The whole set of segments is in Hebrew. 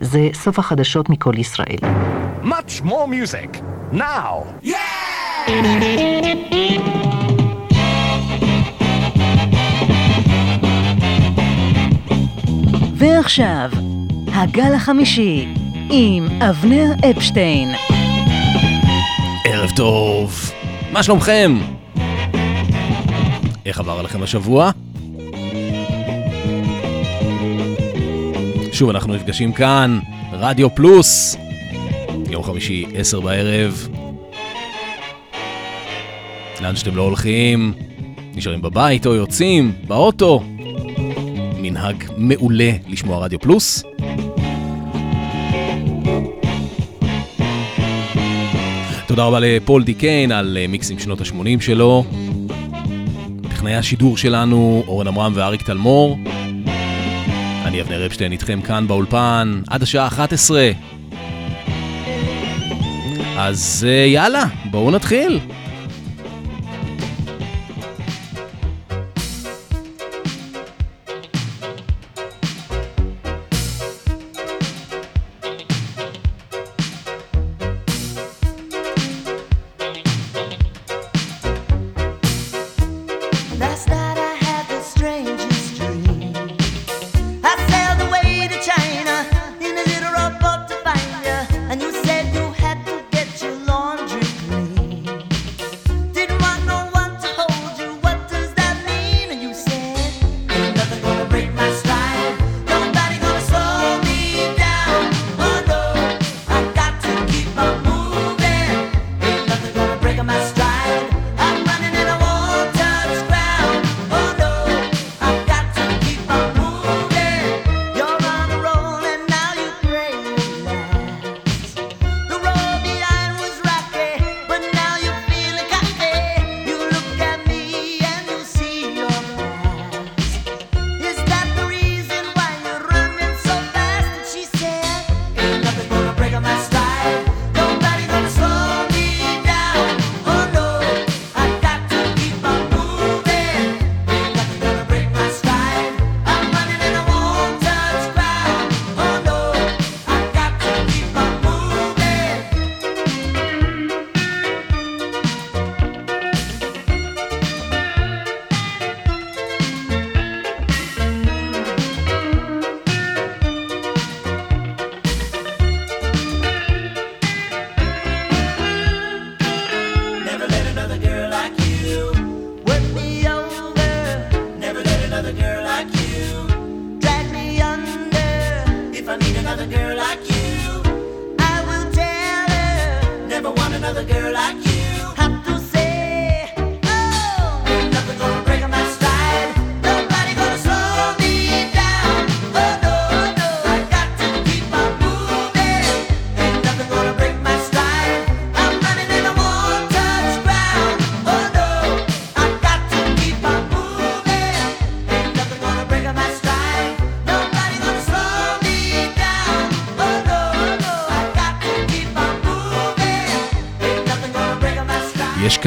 זה סוף החדשות מכל ישראל. Much more music, now! Yeah! ועכשיו, הגל החמישי, עם אבנר אפשטיין. ערב טוב, מה שלומכם? איך עבר לכם השבוע? שוב אנחנו נפגשים כאן, רדיו פלוס, יום חמישי, עשר בערב. לאן שאתם לא הולכים, נשארים בבית או יוצאים, באוטו. מנהג מעולה לשמוע רדיו פלוס. תודה רבה לפול די קיין על אה, מיקסים שנות ה-80 שלו. טכנאי השידור שלנו, אורן עמרם ואריק טלמור. אני אבנר אפשטיין איתכם כאן באולפן, עד השעה 11. אז אה, יאללה, בואו נתחיל.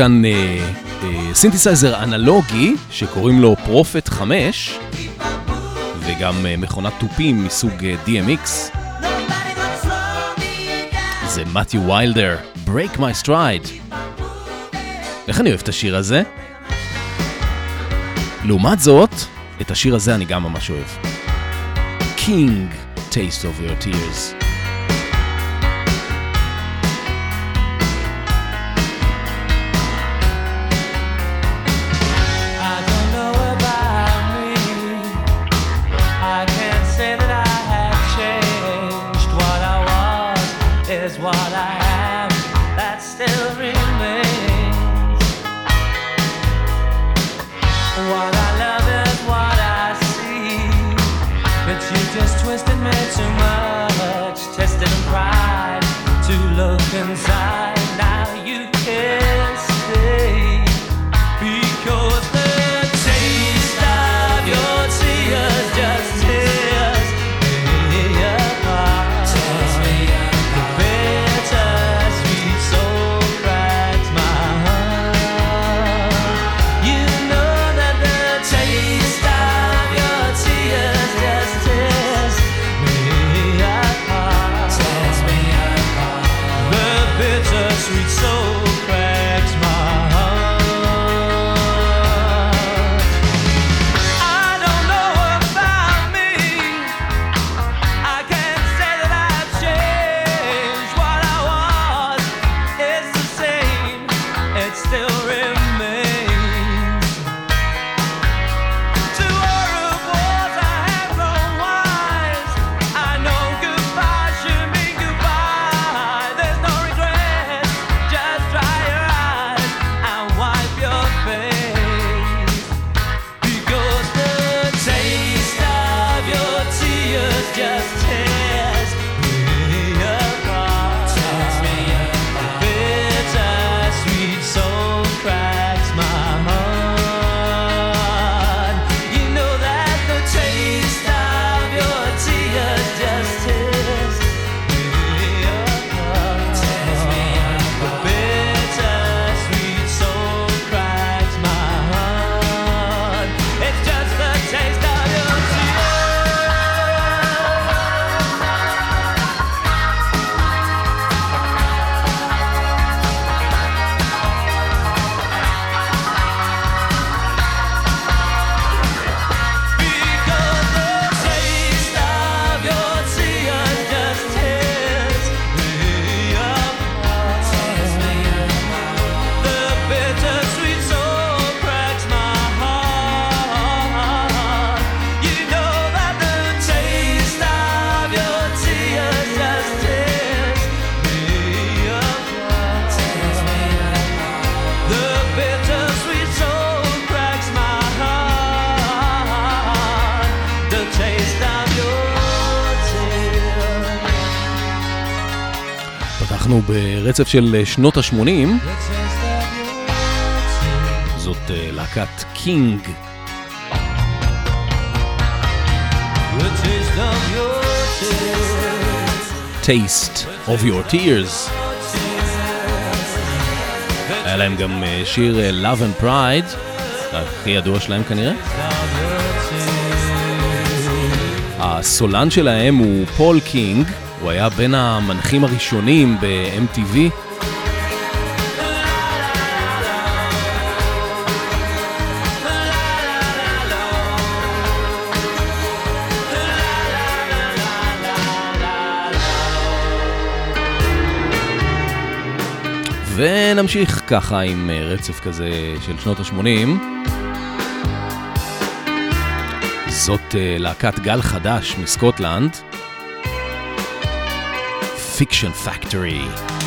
כאן אה, אה, סינתסייזר אנלוגי שקוראים לו Prophet 5 וגם אה, מכונת תופים מסוג אה, DMX. זה מתיו ויילדר, Break My Stride. איך אני אוהב את השיר הזה? לעומת זאת, את השיר הזה אני גם ממש אוהב. King, Taste of Your Tears. רצף של אה, שנות ה-80. זאת אה, להקת קינג. Taste of Your Tears. היה להם גם אה, שיר Love and Pride, הכי ידוע שלהם כנראה. הסולן שלהם הוא פול קינג. הוא היה בין המנחים הראשונים ב-MTV. ונמשיך ככה עם אה, רצף כזה של שנות ה-80. זאת אה, להקת גל חדש מסקוטלנד. Fiction Factory.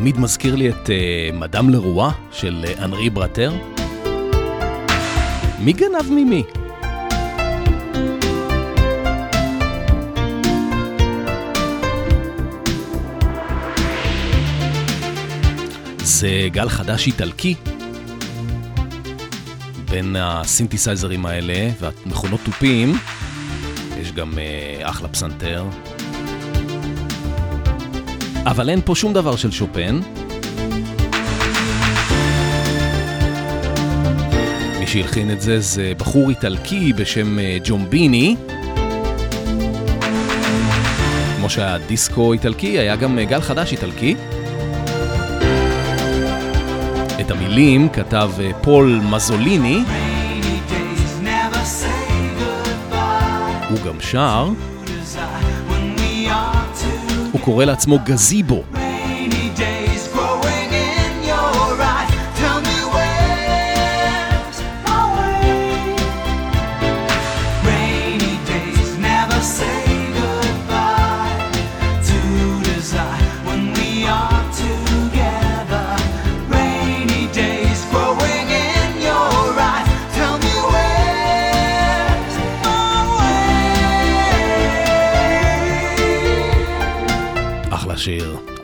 תמיד מזכיר לי את uh, מדאם לרואה של uh, ברטר. מי גנב ממי? זה גל חדש איטלקי בין הסינתסייזרים האלה והמכונות תופים. יש גם uh, אחלה פסנתר. אבל אין פה שום דבר של שופן. מי שהלחין את זה זה בחור איטלקי בשם אה, ג'ומביני. כמו שהיה דיסקו איטלקי, היה גם אה, גל חדש איטלקי. את המילים כתב אה, פול מזוליני, הוא גם שר, הוא קורא לעצמו גזיבו.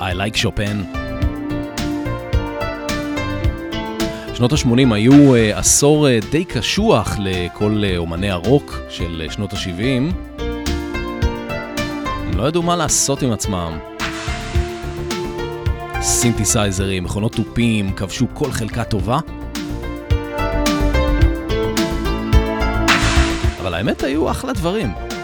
I like שופן. שנות ה-80 היו uh, עשור uh, די קשוח לכל uh, אומני הרוק של שנות ה-70. הם לא ידעו מה לעשות עם עצמם. סינתסייזרים, מכונות תופים, כבשו כל חלקה טובה. אבל האמת היו אחלה דברים.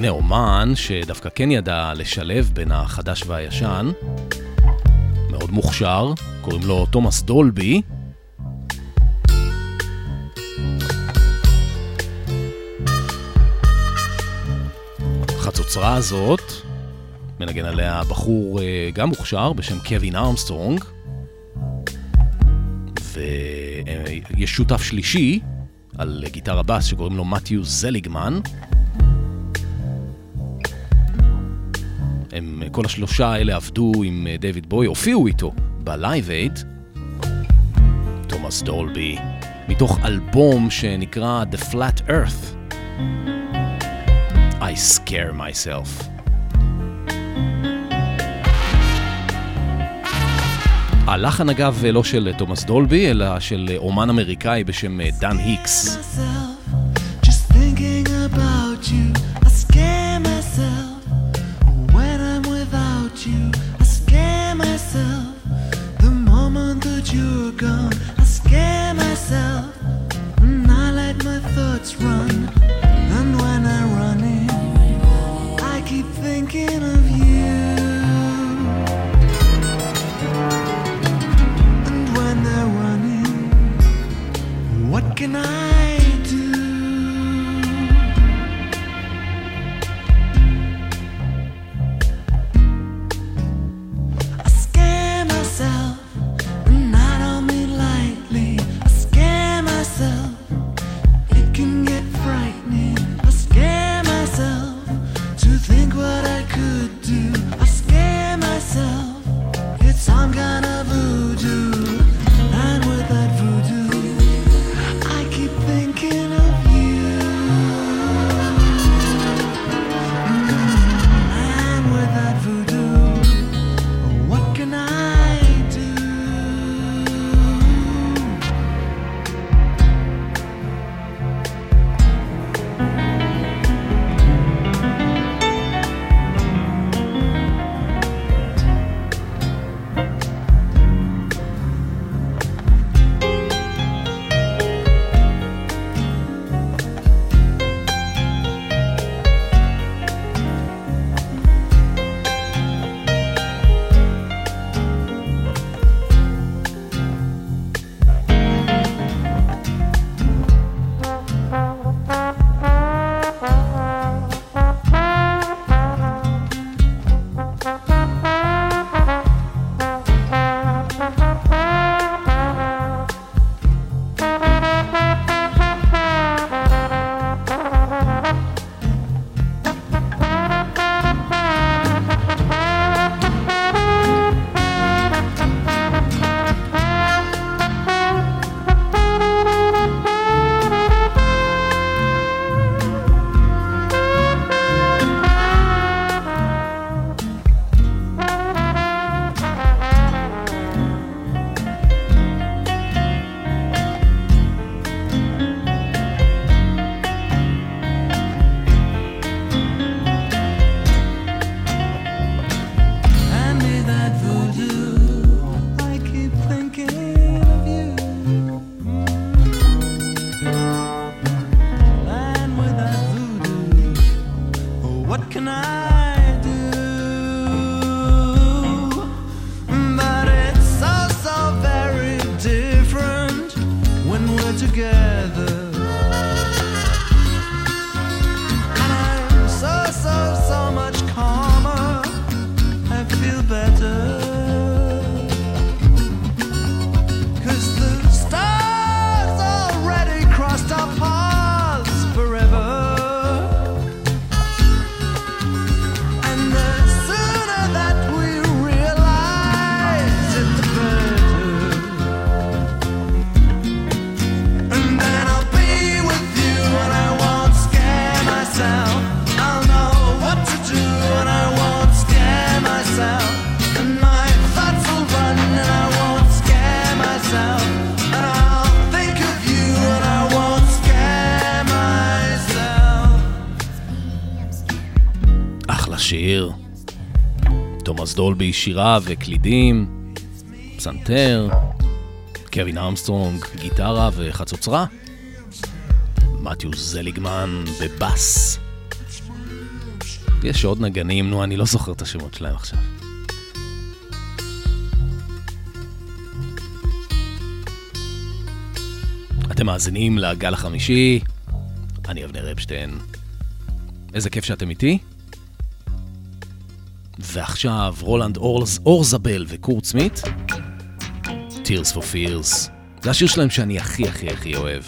הנה אומן שדווקא כן ידע לשלב בין החדש והישן. מאוד מוכשר, קוראים לו תומאס דולבי. החצוצרה הזאת, מנגן עליה בחור אה, גם מוכשר בשם קווין ארמסטרונג. ויש שותף שלישי על גיטרה בס שקוראים לו מתיו זליגמן. הם, כל השלושה האלה עבדו עם אה, דיוויד בוי, הופיעו איתו בלייב אייד. תומאס דולבי, מתוך אלבום שנקרא The Flat Earth. I scare myself. הלחן אגב לא של תומאס דולבי, אלא של אומן אמריקאי בשם אה, דן היקס. myself you're. I scare myself דולבי שירה וקלידים, פסנתר, קווין ארמסטרונג גיטרה וחצוצרה, מתיוס זליגמן בבאס. יש עוד נגנים, נו, אני לא זוכר את השמות שלהם עכשיו. אתם מאזינים לגל החמישי, אני אבנר אפשטיין. איזה כיף שאתם איתי. ועכשיו רולנד אורז, אורזבל וקורט סמית, Tears for Fears. זה השיר שלהם שאני הכי הכי הכי אוהב.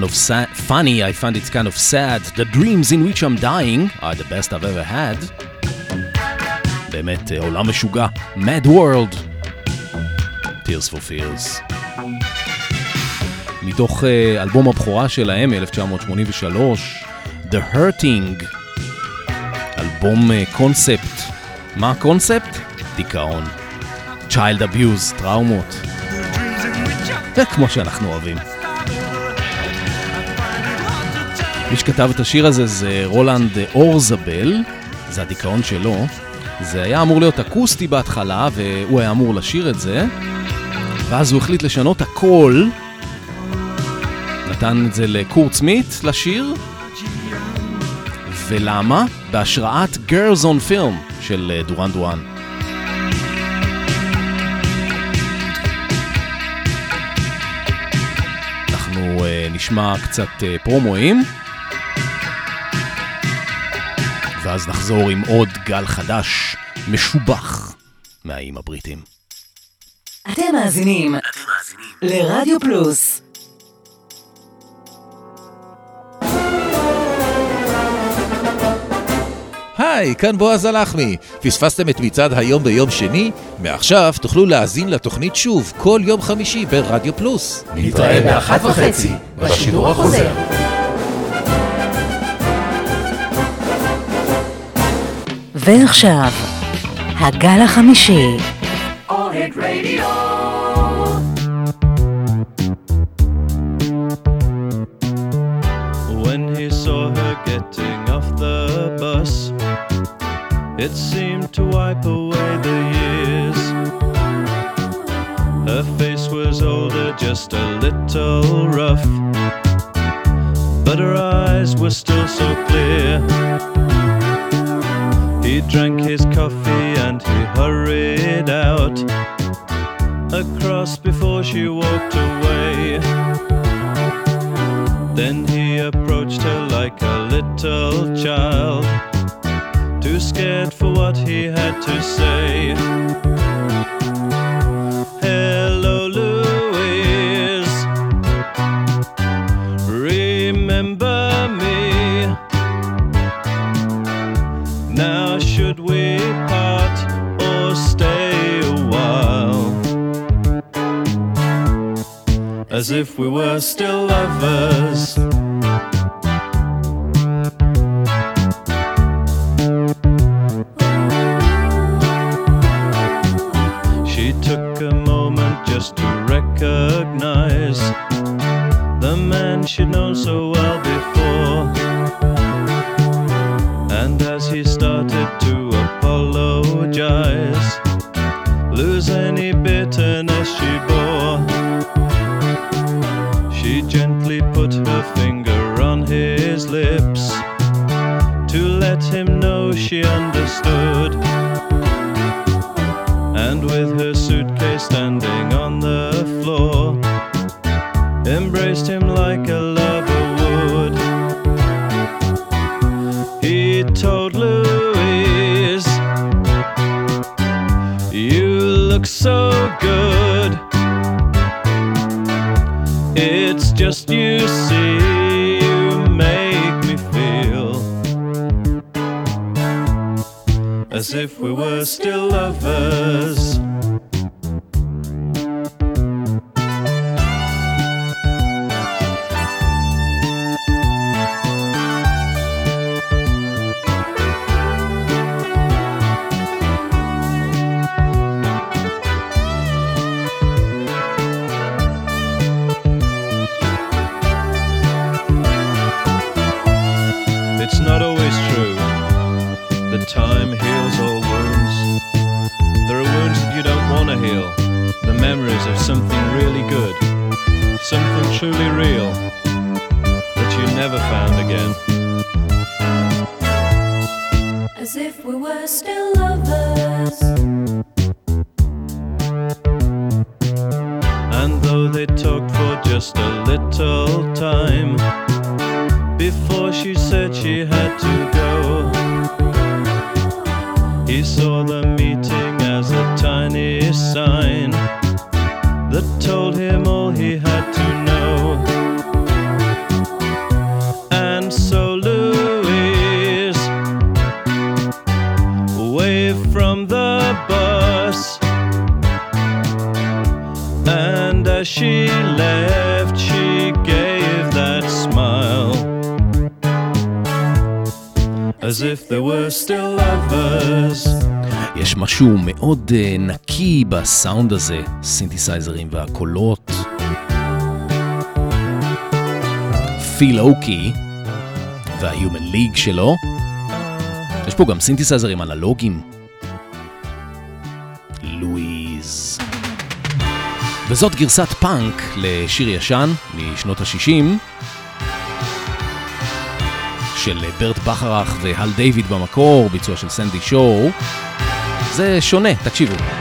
Kind of sa- funny, I find it kind of sad. The dreams in which I'm dying are the best I've ever had. באמת, אה, עולם משוגע. Mad World. Tears for Fears. מתוך אה, אלבום הבכורה שלהם מ-1983, The Hurting. אלבום אה, קונספט. מה הקונספט? דיכאון. Child Abuse, טראומות. כמו שאנחנו אוהבים. מי שכתב את השיר הזה זה רולנד אורזבל, זה הדיכאון שלו. זה היה אמור להיות אקוסטי בהתחלה, והוא היה אמור לשיר את זה, ואז הוא החליט לשנות הכל. נתן את זה לקורט סמית לשיר. ולמה? בהשראת Girls on Film של אה, דורן דורן. אנחנו אה, נשמע קצת אה, פרומואים, ואז נחזור עם עוד גל חדש, משובח, מהאיים הבריטים. אתם מאזינים לרדיו פלוס. היי, כאן בועז הלחמי. פספסתם את מצעד היום ביום שני? מעכשיו תוכלו להאזין לתוכנית שוב כל יום חמישי ברדיו פלוס. נתראה באחת וחצי בשידור החוזר. ועכשיו, הגל החמישי. When he saw her getting off the bus, it seemed to wipe away the years. Her face was older, just a little rough, but her eyes were still so clear. He drank his coffee and he hurried out across before she walked away. Then he approached her like a little child, too scared for what he had to say. As if we were still lovers. She took a moment just to recognize the man she'd known so well before. She understood. And with her suitcase standing on the floor, embraced him like a lover would. He told Louise, You look so good. It's just you see, if we were still lovers. She had to go, he saw the meeting As if they were still lovers. יש משהו מאוד אה, נקי בסאונד הזה, סינתסייזרים והקולות. פיל אוקי וה-Human League שלו. יש פה גם סינתסייזרים אנלוגיים. לואיז. וזאת גרסת פאנק לשיר ישן משנות ה-60 של ברט בכרך והל דיוויד במקור, ביצוע של סנדי שואו. זה שונה, תקשיבו.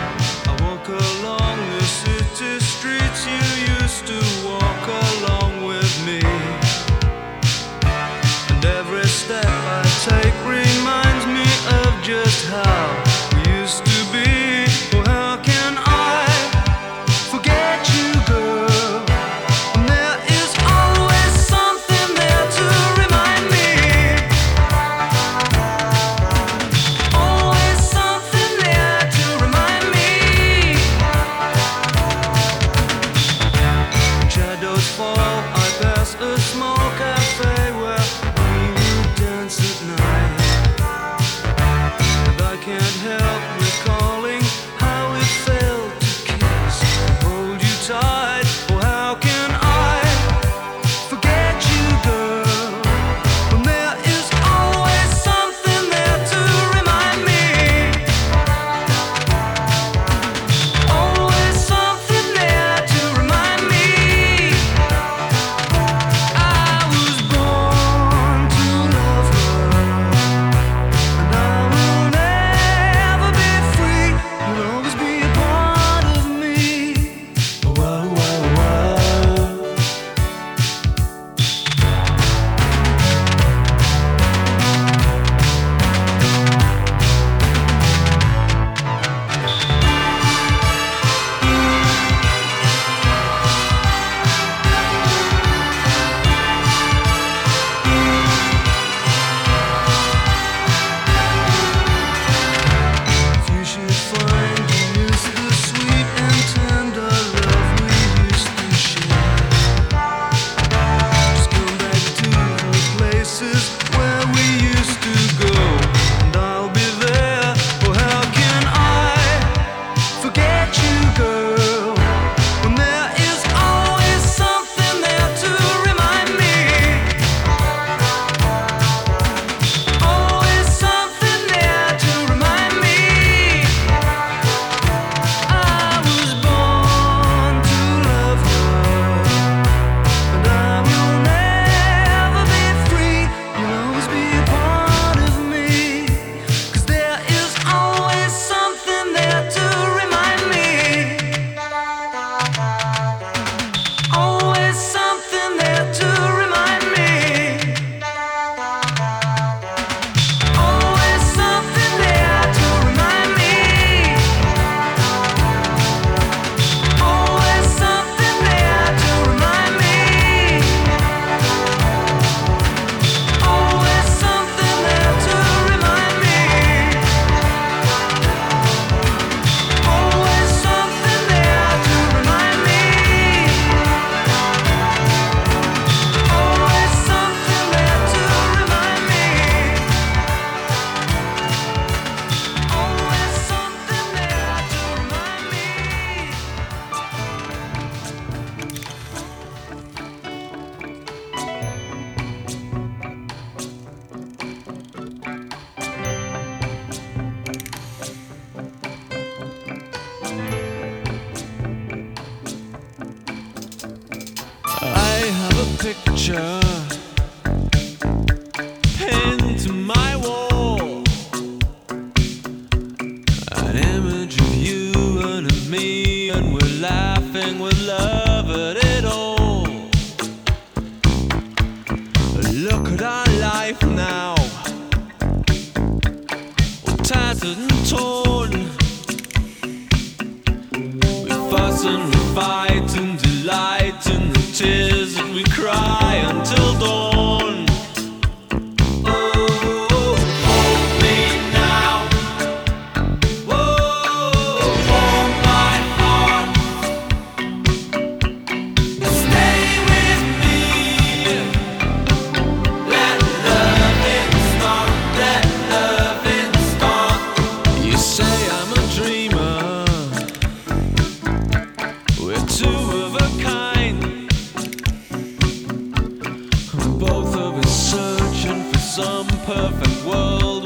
perfect world.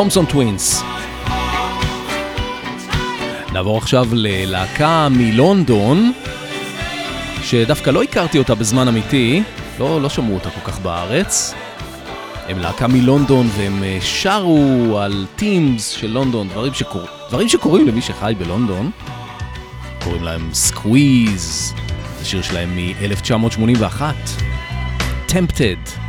תומסון טווינס. נעבור עכשיו ללהקה מלונדון, שדווקא לא הכרתי אותה בזמן אמיתי, לא, לא שמעו אותה כל כך בארץ. הם להקה מלונדון והם אה, שרו על טימס של לונדון, דברים, שקור... דברים שקורים למי שחי בלונדון. קוראים להם סקוויז, זה שיר שלהם מ-1981, טמפטד.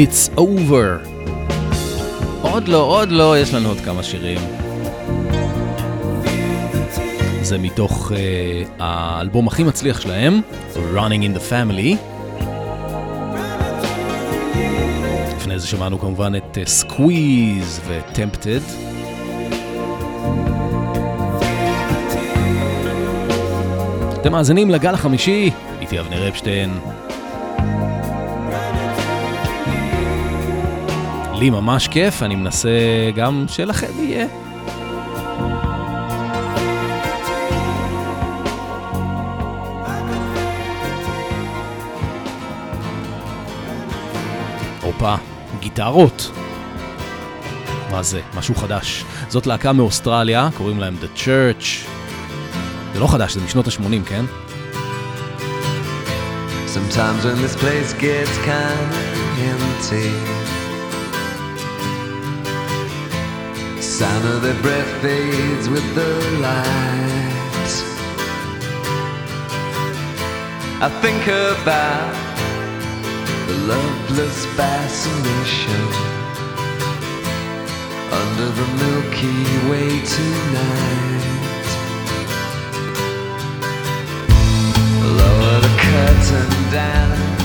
It's over. עוד לא, עוד לא, יש לנו עוד כמה שירים. זה מתוך uh, האלבום הכי מצליח שלהם, Running in the Family. לפני זה שמענו כמובן את uh, Squeeze ו-Tempted. אתם מאזינים לגל החמישי, איתי אבנר אפשטיין. לי ממש כיף, אני מנסה גם שלכם יהיה. הופה, גיטרות. מה זה? משהו חדש. זאת להקה מאוסטרליה, קוראים להם The Church. זה לא חדש, זה משנות ה-80, כן? Sometimes when this place gets kind of empty, sound of their breath fades with the light. I think about the loveless fascination under the Milky Way tonight. Lower the curtain down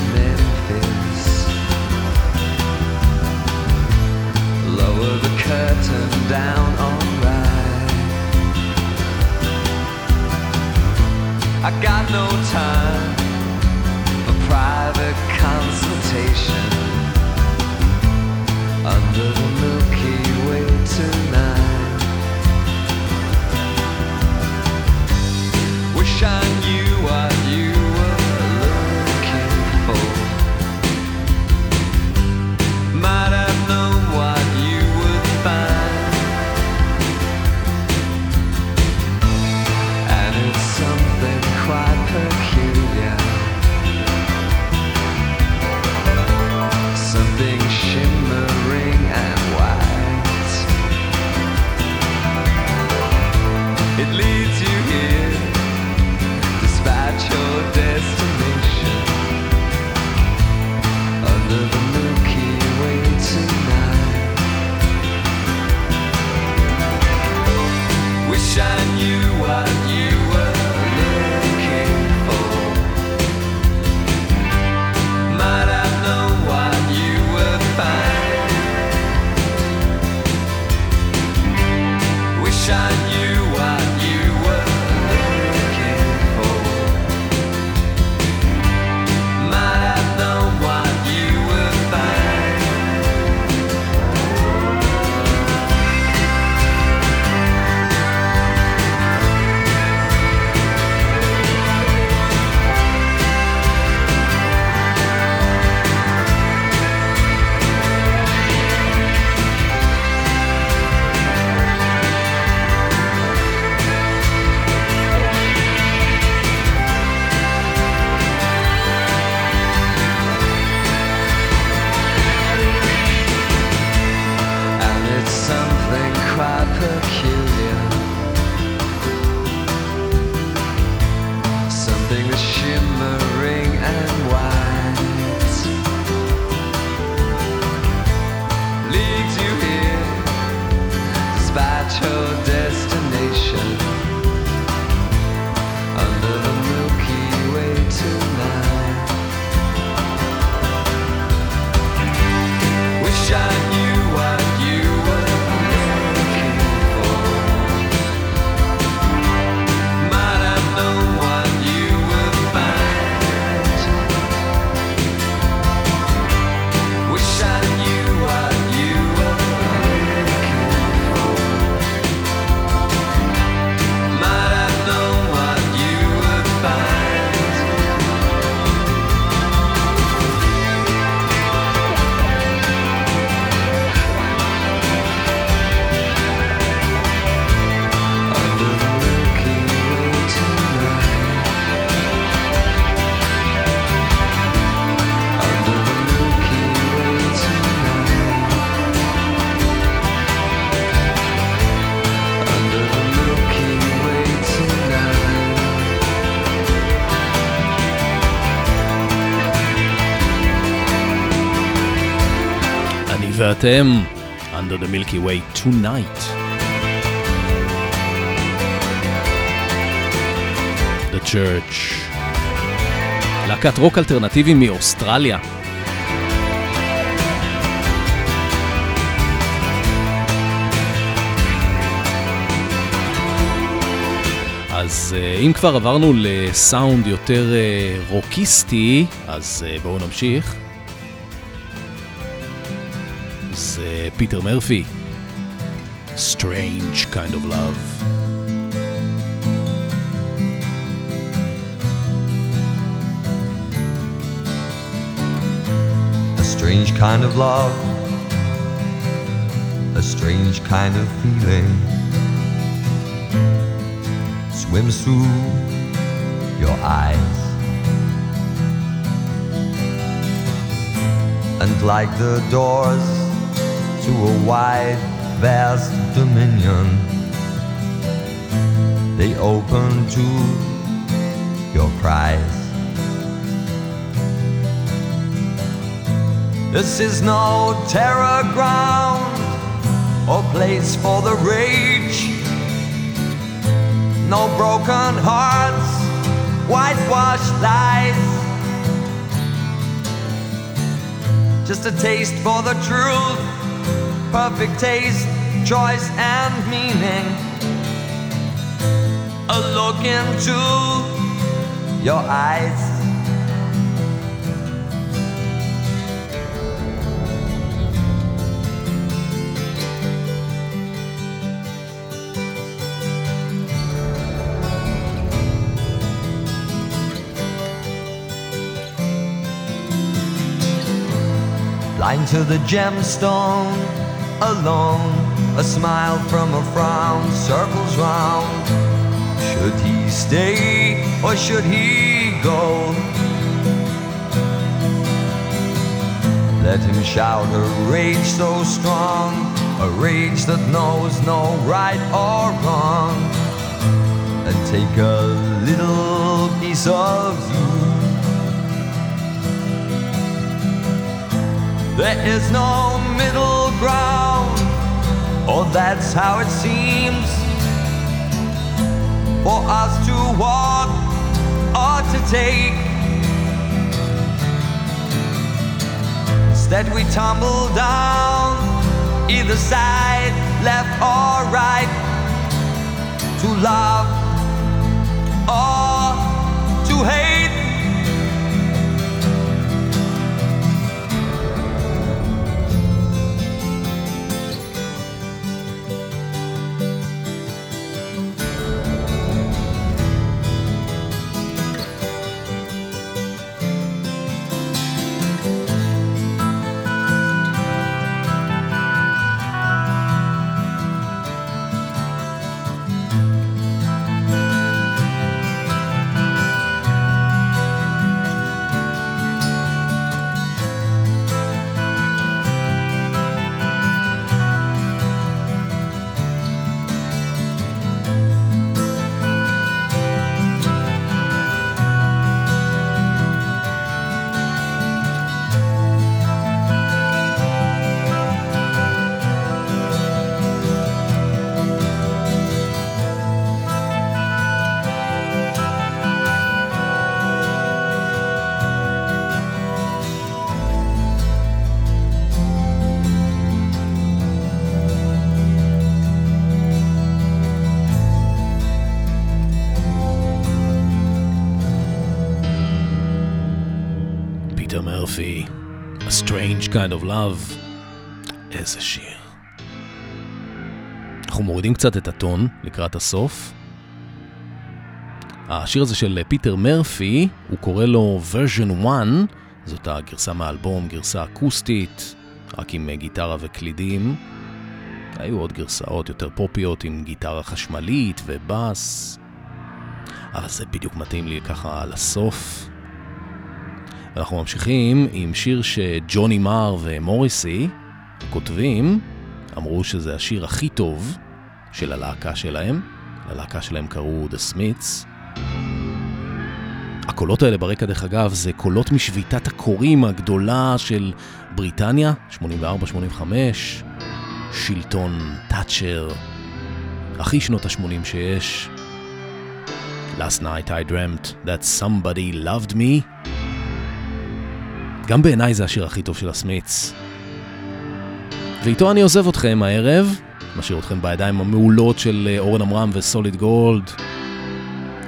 curtain down alright. I got no time for private consultation under the Milky Way tonight. Wish I knew what you ואתם, Under the Milky Way Tonight. The Church. להקת רוק אלטרנטיבי מאוסטרליה. אז אה, אם כבר עברנו לסאונד יותר אה, רוקיסטי, אז אה, בואו נמשיך. זה פיטר מרפי, Strange Kind of Love. A strange kind of love, a strange kind of feeling swims through your eyes. And like the doors to a wide, vast dominion, they open to your cries. This is no terror ground or place for the rage. No broken hearts, whitewashed lies. Just a taste for the truth, perfect taste, choice, and meaning. A look into your eyes. blind to the gemstone, alone. A smile from a frown circles round. Should he stay or should he go? Let him shout a rage so strong, a rage that knows no right or wrong, and take a little piece of you. There is no middle ground, or that's how it seems. For us to walk or to take. Instead, we tumble down either side, left or right, to love Kind of Love. איזה שיר. אנחנו מורידים קצת את הטון לקראת הסוף. השיר הזה של פיטר מרפי, הוא קורא לו version 1, זאת הגרסה מהאלבום, גרסה אקוסטית, רק עם גיטרה וקלידים. היו עוד גרסאות יותר פופיות עם גיטרה חשמלית ובאס, אבל זה בדיוק מתאים לי ככה לסוף. אנחנו ממשיכים עם שיר שג'וני מר ומוריסי כותבים, אמרו שזה השיר הכי טוב של הלהקה שלהם. ללהקה שלהם קראו The Smiths. הקולות האלה ברקע, דרך אגב, זה קולות משביתת הקוראים הגדולה של בריטניה, 84-85, שלטון תאצ'ר, הכי שנות ה-80 שיש. Last night I dreamt that somebody loved me. גם בעיניי זה השיר הכי טוב של הסמיץ. ואיתו אני עוזב אתכם הערב, משאיר אתכם בידיים המעולות של אה, אורן עמרם וסוליד גולד.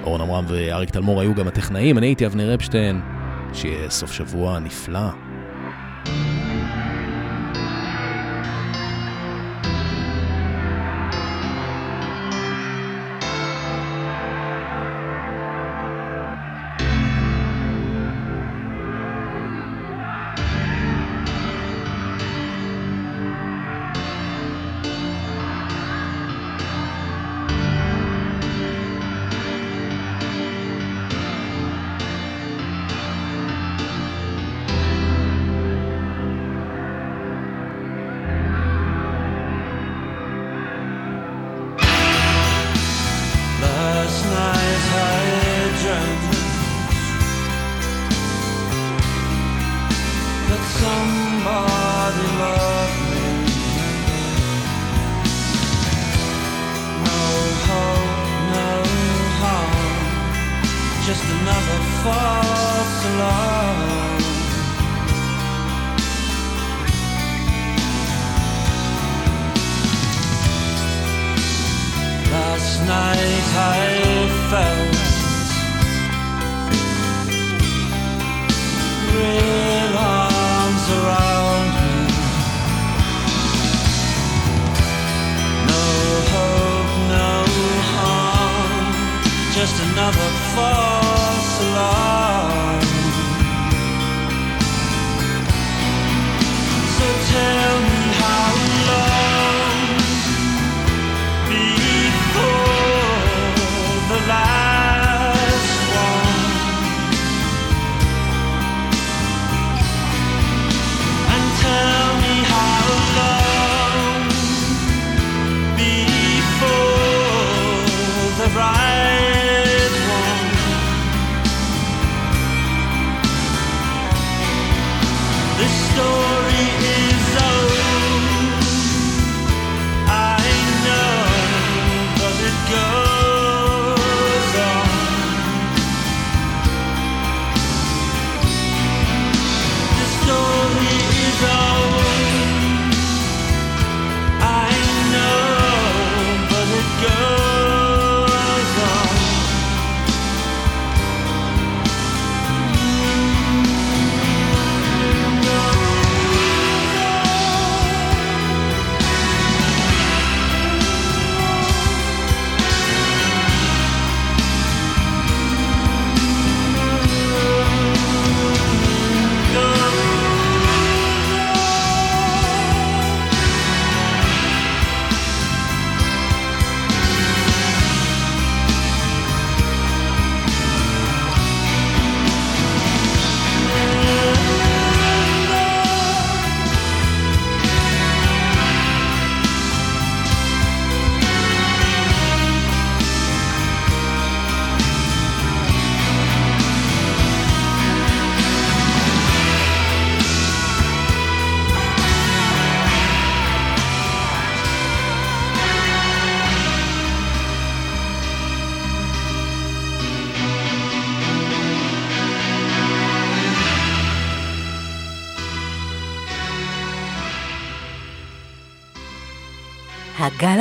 אורן עמרם ואריק תלמור היו גם הטכנאים, אני הייתי אבנר אפשטיין. שיהיה סוף שבוע נפלא.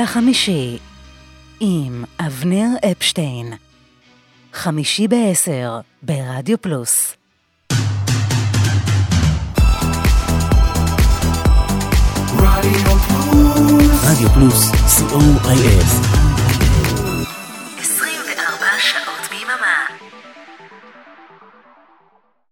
החמישי עם אבנר אפשטיין. חמישי בעשר ברדיו פלוס. רדיו פלוס, co.il